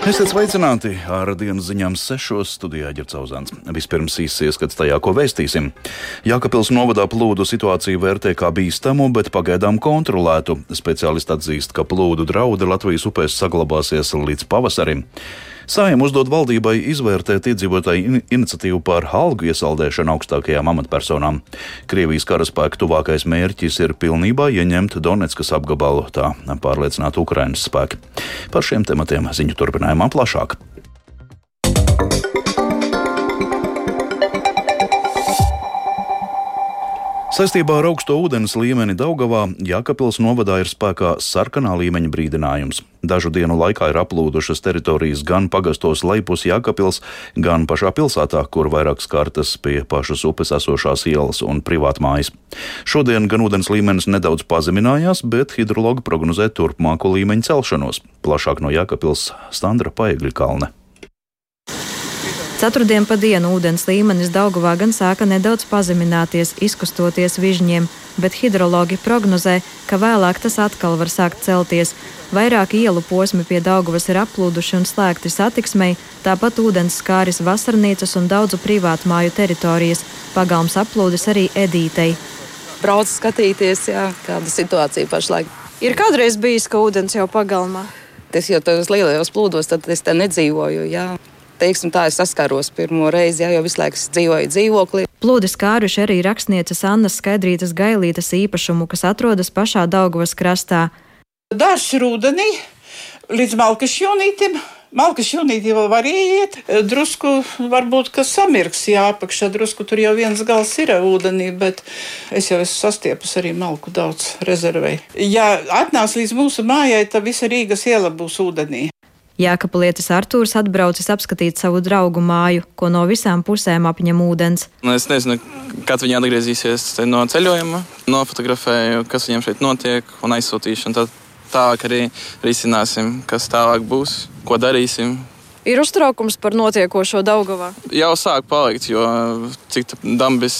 Esiet sveicināti ar dienas ziņām sešos studijā Ģercauzāns. Vispirms īsi ieskats tajā, ko vēstīsim. Jākapils novadā plūdu situāciju vērtē kā bīstamu, bet pagaidām kontrolētu. Speciālisti atzīst, ka plūdu draudi Latvijas upēs saglabāsies līdz pavasarim. Sājiem uzdod valdībai izvērtēt iedzīvotāju iniciatīvu par algu iesaldēšanu augstākajām amatpersonām. Krievijas karaspēka tuvākais mērķis ir pilnībā ieņemt Donetskas apgabalu, tā pārliecināta Ukrainas spēki. Par šiem tematiem ziņu turpinājumā plašāk. Saistībā ar augsto ūdens līmeni Daugavā Jākapils novadā ir spēkā sarkanā līmeņa brīdinājums. Dažu dienu laikā ir aplūdušas teritorijas gan pagastos Leipus Jākapils, gan pašā pilsētā, kur vairākas kartas pie pašas upes esošās ielas un privātmājas. Šodien gan ūdens līmenis nedaudz pazeminājās, bet hidrologi prognozē turpmāko līmeņa celšanos. Plašāk no Jākapils Standra Paegļa kalne. Ceturtdien pa dienu ūdens līmenis Daugavā gan sāka nedaudz pazemināties, izkustoties vižņiem, bet hidrologi prognozē, ka vēlāk tas atkal var sākt celties. Vairāki ielu posmi pie Daugavas ir aplūduši un slēgti satiksmei, tāpat ūdens skāris vasarnīcas un daudzu privātu māju teritorijas. Pagalms aplūdes arī Edītei. Brauc skatīties, jā, kāda situācija pašlaik. Ir kādreiz bijis, ka ūdens jau pagalmā. Es jau tajos lielajos plūdos, tad es te nedzīvoju. Jā teiksim, tā es saskāros pirmo reizi, ja, jo visu laiku dzīvoju dzīvoklī. Plūdi skāruši arī rakstnieces Annas Skaidrītas Gailītas īpašumu, kas atrodas pašā Daugavas krastā. Dažs rudenī līdz Malkas jūnītim. Malkas jūnītī vēl var iet, drusku varbūt, ka samirks, jā, apakšā drusku tur jau viens gals ir ūdenī, bet es jau esmu sastiepus arī malku daudz rezervei. Ja atnāc līdz mūsu mājai, tad visa Rīgas iela būs ūdenī. Jākapulietis Artūrs atbraucis apskatīt savu draugu māju, ko no visām pusēm apņem ūdens. Nu, es nezinu, kad viņi atgriezīsies no ceļojuma, nofotografēju, kas viņiem šeit notiek un aizsūtīšu. Un tad tālāk arī risināsim, kas tālāk būs, ko darīsim. Ir uztraukums par notiekošo Daugavā. Jau sāk palikt, jo cik dambis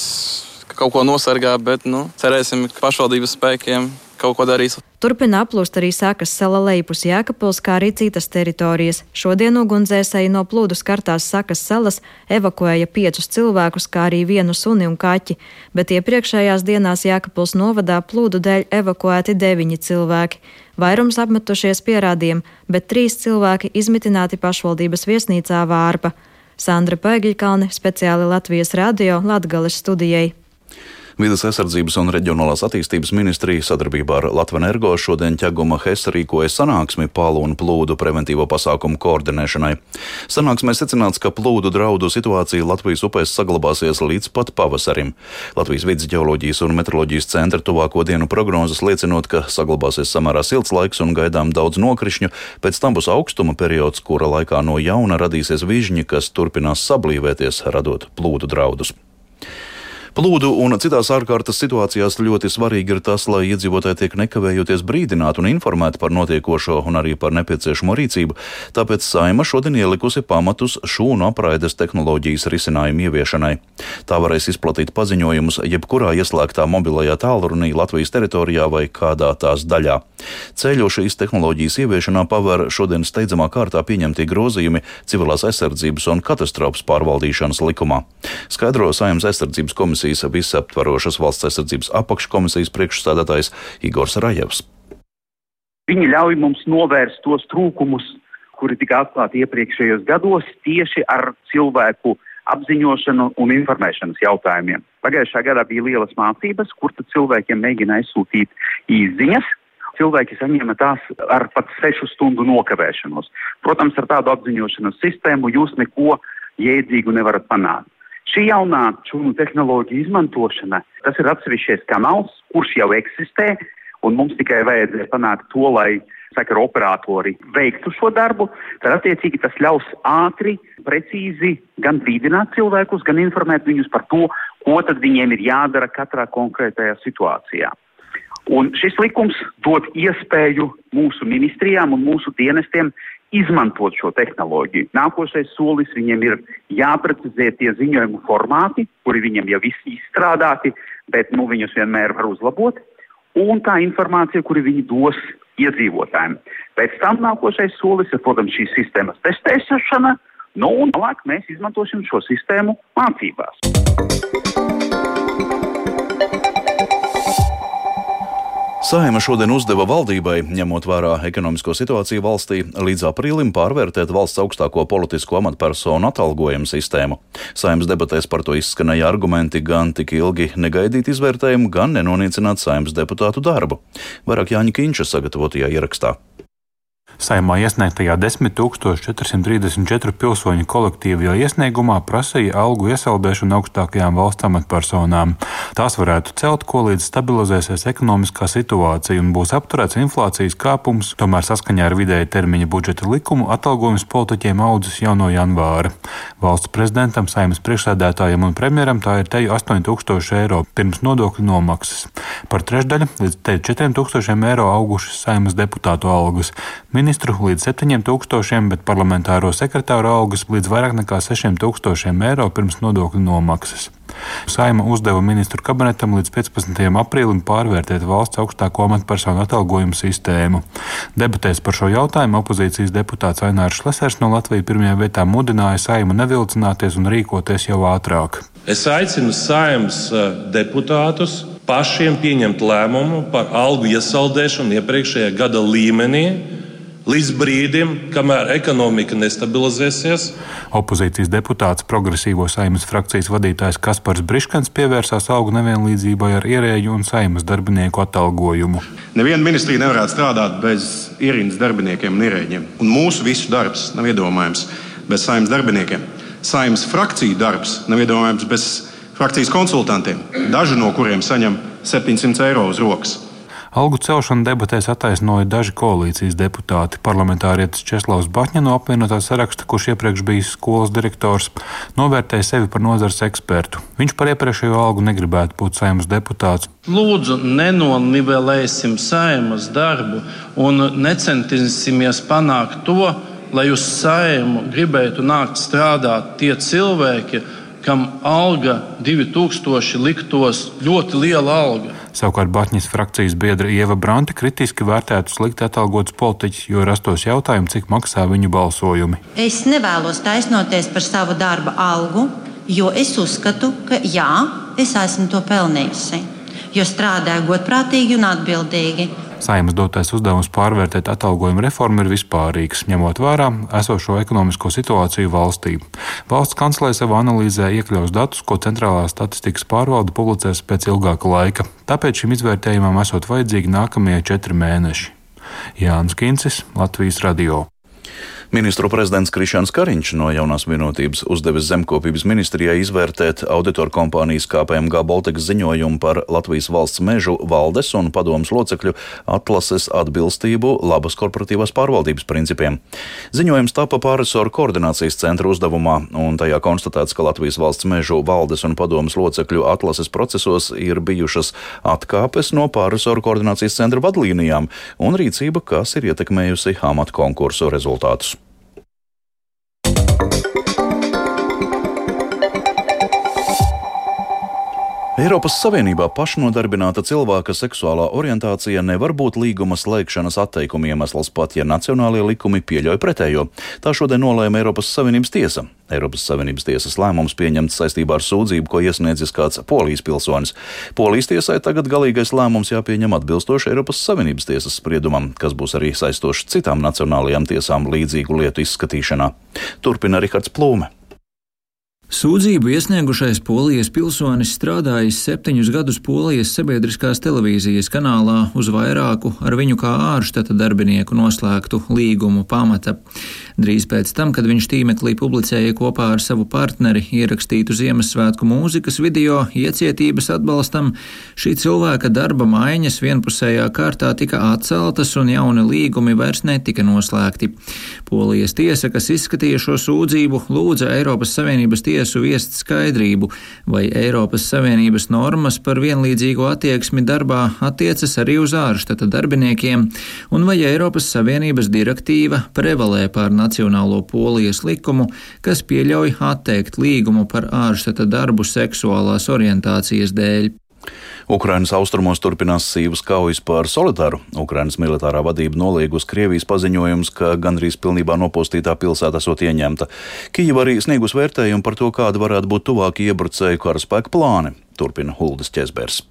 kaut ko nosargā, bet nu, cerēsim, ka pašvaldības spēkiem kaut ko darīs. Turpina aplūst arī sākas sala lejpus Jēkabils, kā arī citas teritorijas. Šodien ugunsdzēsēji no plūdu skartās sakas salas evakuēja piecus cilvēkus, kā arī vienu suni un kaķi, bet iepriekšējās dienās Jēkabils novadā plūdu dēļ evakuēti deviņi cilvēki. Vairums apmetušies pierādiem, bet trīs cilvēki izmitināti pašvaldības viesnīcā Vārpa. Sandra Pēgiļkalne speciāli Latvijas radio Latgales studijai. Vides aizsardzības un reģionālās attīstības ministrija sadarbībā ar Latvenergo šodien ķeguma HES rīkoja sanāksmi palu un plūdu preventīvo pasākumu koordinēšanai. Sanāksmē secināts, ka plūdu draudu situācija Latvijas upēs saglabāsies līdz pat pavasarim. Latvijas vidas ģeoloģijas un meteoroloģijas centra tuvāko dienu prognozes liecinot, ka saglabāsies samērā silts laiks un gaidām daudz nokrišņu, pēc tam būs augstuma periods, kura laikā no jauna radīsies vižņi, kas turpinās sablīvēties, radot plūdu draudus. Plūdu un citās ārkārtas situācijās ļoti svarīgi ir tas, lai iedzīvotāji tiek nekavējoties brīdināti un informēti par notiekošo un arī par nepieciešamo rīcību. Tāpēc Saima šodien ielikusi pamatus šūnu apraides tehnoloģijas risinājumu ieviešanai. Tā varēs izplatīt paziņojumus jebkurā ieslēgtā mobilajā tālrunī Latvijas teritorijā vai kādā tās daļā. Ceļu šīs tehnoloģijas ieviešanā paver šodien steidzamā kārtā pieņemtie grozījumi civilās aizsardzības un katastrofas pārvaldīšanas likumā. Skaidro Saimnes aizsardzības komisija komisijas visaptvarošas valsts aizsardzības apakškomisijas priekšsādātājs Igors Rajevs. Viņi ļauj mums novērst tos trūkumus, kuri tika atklāti iepriekšējos gados tieši ar cilvēku apziņošanu un informēšanas jautājumiem. Pagājušā gadā bija lielas mācības, kur cilvēkiem mēģina aizsūtīt īziņas. Cilvēki saņēma tās ar pat sešu stundu nokavēšanos. Protams, ar tādu apziņošanas sistēmu jūs neko jēdzīgu nevarat panākt. Šī jaunā šūnu tehnoloģija izmantošana, tas ir atsevišķais kanāls, kurš jau eksistē, un mums tikai vajadzēja panākt to, lai sakara operatori veiktu šo darbu, tad attiecīgi tas ļaus ātri, precīzi gan brīdināt cilvēkus, gan informēt viņus par to, ko tad viņiem ir jādara katrā konkrētajā situācijā. Un šis likums dod iespēju mūsu ministrijām un mūsu dienestiem izmantot šo tehnoloģiju. Nākošais solis viņiem ir jāprecizē tie ziņojumu formāti, kuri viņiem jau visi izstrādāti, bet nu, viņus vienmēr var uzlabot. Un tā informācija, kuru viņi dos iedzīvotājiem. Pēc tam nākošais solis ir, protams, šīs sistēmas testēšana, nu un tālāk mēs izmantosim šo sistēmu mācībās. Saima šodien uzdeva valdībai, ņemot vērā ekonomisko situāciju valstī, līdz aprīlim pārvērtēt valsts augstāko politisko amatpersonu atalgojumu sistēmu. Saimas debatēs par to izskanēja argumenti gan tik ilgi negaidīt izvērtējumu, gan nenonīcināt saimas deputātu darbu. Vairāk Jāņa Kīņša sagatavotajā ierakstā. Saimā iesniegtajā 10,434 pilsoņu kolektīvajā iesniegumā prasīja algu iesaldēšanu augstākajām valsts amatpersonām. Tās varētu celt, ko līdz stabilizēsies ekonomiskā situācija un būs apturēts inflācijas kāpums. Tomēr saskaņā ar vidēja termiņa budžeta likumu atalgojums politiķiem audzis jau no janvāra. Valsts prezidentam, saimas priekšsēdētājiem un premjeram tā ir teju 8000 eiro pirms nodokļu nomaksas. Par trešdaļu līdz teju 4000 eiro augušas saimas deputātu algas. Mini ministru līdz 7000, bet parlamentāro sekretāru algas līdz vairāk nekā 6000 eiro pirms nodokļu nomaksas. Saima uzdeva ministru kabinetam līdz 15. aprīlim pārvērtēt valsts augstāko amatpersonu atalgojumu sistēmu. Debatēs par šo jautājumu opozīcijas deputāts Ainārs Šlesers no Latvijas pirmajā vietā mudināja Saimu nevilcināties un rīkoties jau ātrāk. Es aicinu Saimas eh, deputātus pašiem pieņemt lēmumu par algu iesaldēšanu iepriekšējā gada līmenī līdz brīdim, kamēr ekonomika nestabilizēsies. Opozīcijas deputāts, progresīvo saimnes frakcijas vadītājs Kaspars Briškans pievērsās augu nevienlīdzībai ar ierēģu un saimnes darbinieku atalgojumu. Neviena ministrija nevarētu strādāt bez ierīnas darbiniekiem un ierēģiem. Un mūsu visu darbs nav iedomājams bez saimnes darbiniekiem. Saimnes frakciju darbs nav iedomājams bez frakcijas konsultantiem, daži no kuriem saņem 700 eiro uz rokas. Algu celšanu debatēs attaisnoja daži koalīcijas deputāti. Parlamentārietis Česlavs Baņņa no apvienotā saraksta, kurš iepriekš bijis skolas direktors, novērtēja sevi par nozares ekspertu. Viņš par iepriekšējo algu negribētu būt saimas deputāts. Lūdzu, nenonivelēsim saimas darbu un necentīsimies panākt to, lai uz saimu gribētu nākt strādāt tie cilvēki, kam alga 2000 liktos ļoti liela alga. Savukārt Batņas frakcijas biedra Ieva Brante kritiski vērtētu slikti atalgotus politiķus, jo rastos jautājumi, cik maksā viņu balsojumi. Es nevēlos taisnoties par savu darba algu, jo es uzskatu, ka jā, es esmu to pelnījusi. Jo strādāju godprātīgi un atbildīgi, Saimas dotais uzdevums pārvērtēt atalgojumu reformu ir vispārīgs, ņemot vērā esošo ekonomisko situāciju valstī. Valsts kancelē savā analīzē iekļaus datus, ko centrālā statistikas pārvalde publicēs pēc ilgāka laika. Tāpēc šim izvērtējumam esot vajadzīgi nākamie četri mēneši. Jānis Kincis, Latvijas Radio. Ministru prezidents Krišāns Kariņš no jaunās vienotības uzdevis zemkopības ministrijai izvērtēt auditoru kompānijas KPMG Baltikas ziņojumu par Latvijas valsts mežu valdes un padomus locekļu atlases atbilstību labas korporatīvās pārvaldības principiem. Ziņojums tapa pārresoru koordinācijas centra uzdevumā, un tajā konstatēts, ka Latvijas valsts mežu valdes un padomus locekļu atlases procesos ir bijušas atkāpes no pārresoru koordinācijas centra vadlīnijām un rīcība, kas ir ietekmējusi amatu konkursu rezultātus. Thank you. Eiropas Savienībā pašnodarbināta cilvēka seksuālā orientācija nevar būt līguma slēgšanas atteikuma iemesls pat, ja nacionālie likumi pieļauj pretējo. Tā šodien nolēma Eiropas Savienības tiesa. Eiropas Savienības tiesas lēmums pieņemts saistībā ar sūdzību, ko iesniedzis kāds polijas pilsonis. Polijas tiesai tagad galīgais lēmums jāpieņem atbilstoši Eiropas Savienības tiesas spriedumam, kas būs arī saistošs citām nacionālajām tiesām līdzīgu lietu izskatīšanā. Turpina Rihards Plūme. Sūdzību iesniegušais polijas pilsonis strādājis septiņus gadus polijas sabiedriskās televīzijas kanālā uz vairāku ar viņu kā ārštata darbinieku noslēgtu līgumu pamata. Drīz pēc tam, kad viņš tīmeklī publicēja kopā ar savu partneri ierakstītu Ziemassvētku mūzikas video iecietības atbalstam, šī cilvēka darba maiņas vienpusējā kārtā tika atceltas un jauni līgumi vairs netika noslēgti. Polijas tiesa, kas izskatīja šo sūdzību, lūdza Eiropas Savienības tiesu tiesu viest skaidrību, vai Eiropas Savienības normas par vienlīdzīgo attieksmi darbā attiecas arī uz ārštata darbiniekiem, un vai Eiropas Savienības direktīva prevalē pār nacionālo polijas likumu, kas pieļauj atteikt līgumu par ārštata darbu seksuālās orientācijas dēļ. Ukrainas austrumos turpinās sīvas kaujas par Solidaru. Ukrainas militārā vadība noliegus Krievijas paziņojums, ka gandrīz pilnībā nopostītā pilsēta esot ieņemta. Kijava arī sniegus vērtējumu par to, kāda varētu būt tuvākie iebrucēju karaspēka plāni. Turpina Huldas Česbers.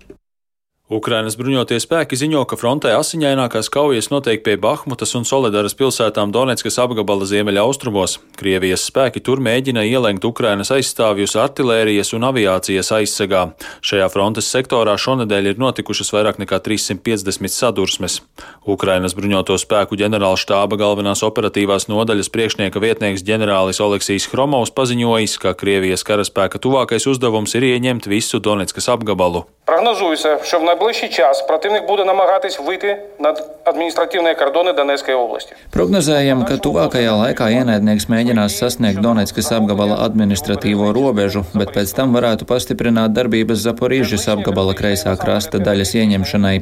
Ukrainas bruņotie spēki ziņo, ka frontē asiņainākās kaujas notiek pie Bahmutas un Solidaras pilsētām Donetskas apgabala ziemeļa austrumos. Krievijas spēki tur mēģina ielenkt Ukrainas aizstāvjus artilērijas un aviācijas aizsegā. Šajā frontes sektorā šonadēļ ir notikušas vairāk nekā 350 sadursmes. Ukrainas bruņoto spēku ģenerālštāba galvenās operatīvās nodaļas priekšnieka vietnieks ģenerālis Oleksijs Hromovs paziņojis, ka Krievijas karaspēka tuvākais uzdevums ir ieņemt visu Donetskas apgabalu. Прогнозується, що в найближчий час противник буде намагатись вийти над адміністративні кордони Донецької області. Prognozējam, ka tuvākajā laikā ienaidnieks mēģinās sasniegt Donetskas apgabala administratīvo robežu, bet pēc tam varētu pastiprināt darbības Zaporīžas apgabala kreisā krasta daļas ieņemšanai.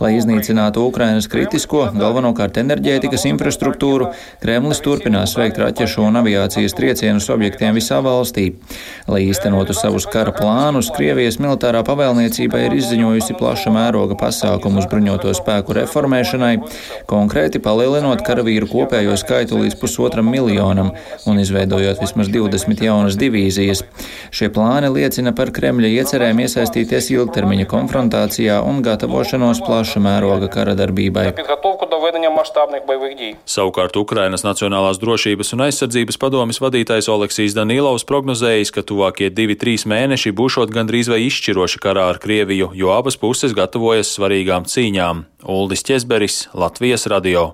Lai iznīcinātu Ukrainas kritisko, galvenokārt enerģētikas infrastruktūru, Kremlis turpinās veikt raķešu un aviācijas triecienus objektiem visā valstī. Lai īstenotu savus kara plānus, Krievijas militārā pavēlniecība Rīcība ir izziņojusi plaša mēroga pasākumus bruņoto spēku reformēšanai, konkrēti palielinot karavīru kopējo skaitu līdz pusotram miljonam un izveidojot vismaz 20 jaunas divīzijas. Šie plāni liecina par Kremļa iecerēm iesaistīties ilgtermiņa konfrontācijā un gatavošanos plaša mēroga kara darbībai. Savukārt Ukrainas Nacionālās drošības un aizsardzības padomjas vadītājs Oleksijs Danilovs prognozējis, ka tuvākie divi, trīs mēneši būšot gandrīz vai izšķiroši karā ar Krieviju. Krieviju, jo abas puses gatavojas svarīgām cīņām. Uldis Česberis, Latvijas radio.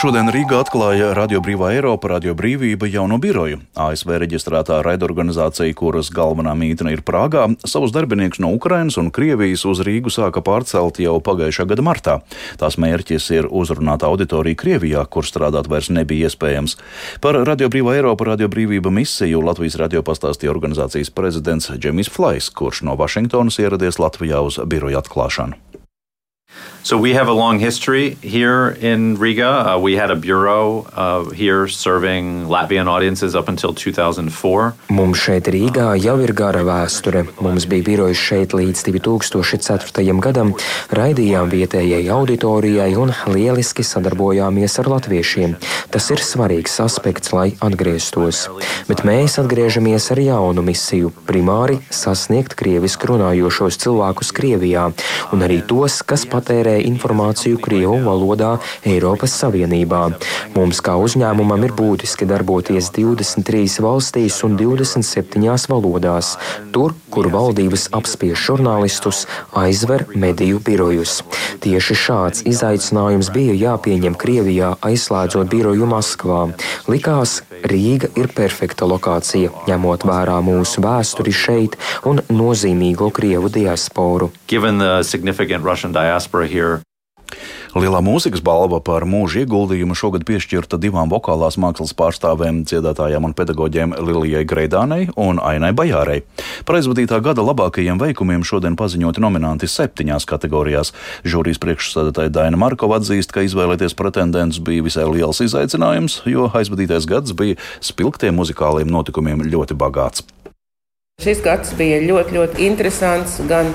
Šodien Rīgā atklāja Radio Brīvā Eiropa, Radio Brīvība jauno biroju. ASV reģistrētā raidorganizācija, kuras galvenā mītne ir Prāgā, savus darbiniekus no Ukrainas un Krievijas uz Rīgu sāka pārcelt jau pagājušā gada martā. Tās mērķis ir uzrunāt auditoriju Krievijā, kur strādāt vairs nebija iespējams. Par Radio Brīvā Eiropa, Radio Brīvība misiju Latvijas radio pastāstīja organizācijas prezidents Džemis Flais, kurš no Vašingtonas ieradies Latvijā uz biroju atklāšanu. So we have a long history here in Riga. Uh, we had a bureau uh, here serving Latvian audiences up until 2004. Mums šeit Rīgā jau ir gara vēsture. Mums bija birojs šeit līdz 2004. gadam, raidījām vietējai auditorijai un lieliski sadarbojāmies ar latviešiem. Tas ir svarīgs aspekts, lai atgrieztos. Bet mēs atgriežamies ar jaunu misiju - primāri sasniegt krieviski runājošos cilvēkus Krievijā un arī tos, kas patērē meklē informāciju Krievu valodā Eiropas Savienībā. Mums kā uzņēmumam ir būtiski darboties 23 valstīs un 27 valodās, tur, kur valdības apspiež žurnālistus, aizver mediju birojus. Tieši šāds izaicinājums bija jāpieņem Krievijā, aizslēdzot biroju Maskvā. Likās, Rīga ir perfekta lokācija, ņemot vērā mūsu vēsturi šeit un nozīmīgo Krievu diasporu. Given the significant Russian diaspora here, Lielā mūzikas balva par mūža ieguldījumu šogad piešķirta divām vokālās mākslas pārstāvēm, dziedātājām un pedagoģiem Lilijai Greidānei un Ainai Bajārai. Par aizvadītā gada labākajiem veikumiem šodien paziņoti nominanti septiņās kategorijās. Žūrijas priekšsēdētāja Daina Markova atzīst, ka izvēlēties pretendentus bija visai liels izaicinājums, jo aizvadītais gads bija spilgtiem muzikāliem notikumiem ļoti bagāts. Šis gads bija ļoti, ļoti interesants gan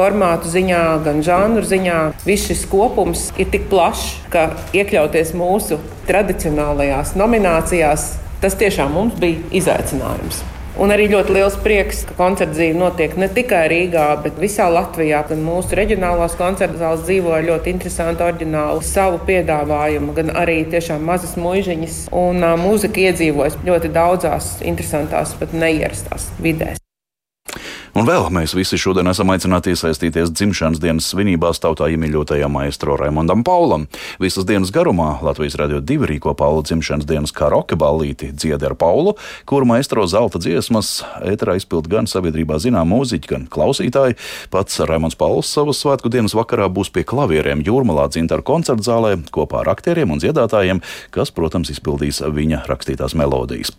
formātu ziņā, gan žanru ziņā. Viss šis kopums ir tik plašs, ka iekļauties mūsu tradicionālajās nominācijās, tas tiešām mums bija izaicinājums. Un arī ļoti liels prieks, ka koncerta dzīve notiek ne tikai Rīgā, bet visā Latvijā. Gan mūsu reģionālās koncerta zāles dzīvo ar ļoti interesantu, oriģinālu savu piedāvājumu, gan arī tiešām mazas mūžiņas. Un uh, mūzika iedzīvojas ļoti daudzās interesantās, pat neierastās vidēs. Un vēl mēs visi šodien esam aicināti iesaistīties dzimšanas dienas svinībās tautā iemīļotajam maestro Raimondam Paulam. Visas dienas garumā Latvijas radio divi rīko Paula dzimšanas dienas karaoke ballīti dziedi ar Paulu, kuru maestro zelta dziesmas ēterā izpild gan sabiedrībā zinām mūziķi, gan klausītāji. Pats Raimonds Pauls savas svētku dienas vakarā būs pie klavieriem Jūrmalā dzintaru koncertu zālē kopā ar aktieriem un dziedātājiem, kas, protams, izpildīs viņa rakstītās melodijas.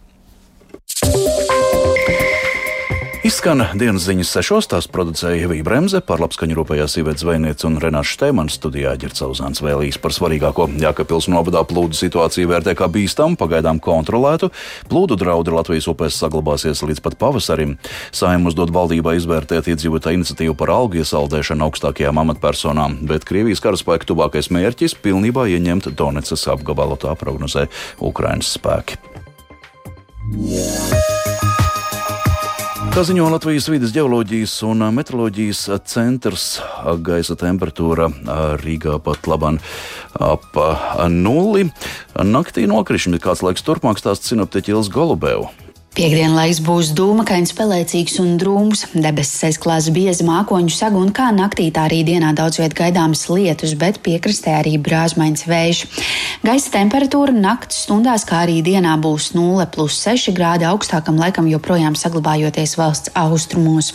Izskan dienas ziņas sešos, tās producēja Vija Bremse, par labskaņu rūpējās Ivets Zvejniec un Renāšu Štēmans studijā ģirca Uzāns vēlīs par svarīgāko. Jākapils novadā plūdu situāciju vērtē kā bīstam, pagaidām kontrolētu. Plūdu draudi Latvijas upēs saglabāsies līdz pat pavasarim. Saim uzdod valdībai izvērtēt iedzīvotāju iniciatīvu par algu iesaldēšanu augstākajām amatpersonām, bet Krievijas karaspēka tuvākais mērķis - pilnībā ieņemt Donecas apgabalu, tā prognozē Ukrainas spēki. Yeah. Kā ziņo Latvijas vidas geoloģijas un meteoroloģijas centrs, gaisa temperatūra Rīgā pat labāk ap nulli. Naktī nokrišņi, kāds laiks turpmāk stāsta sinoptiķis Ilgs Golubēvs. Piektdienas laiks būs dūmakains, pelēcīgs un drūms. Debesis aizklās biezi mākoņu sagu, un kā naktī, tā arī dienā daudz viet gaidāmas lietus, bet piekrastē arī brāzmaiņas vējš. Gaisa temperatūra naktas stundās, kā arī dienā būs 0,6 grādi augstākam laikam joprojām saglabājoties valsts austrumos.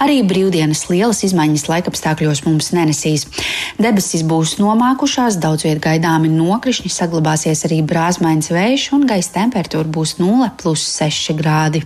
Arī brīvdienas lielas izmaiņas laikapstākļos mums nenesīs. Debesis būs nomākušās, daudz viet gaidāmi nokrišņi, saglabāsies arī brāzmaiņas vējš, un gaisa temperatūra būs 0,6 grādi.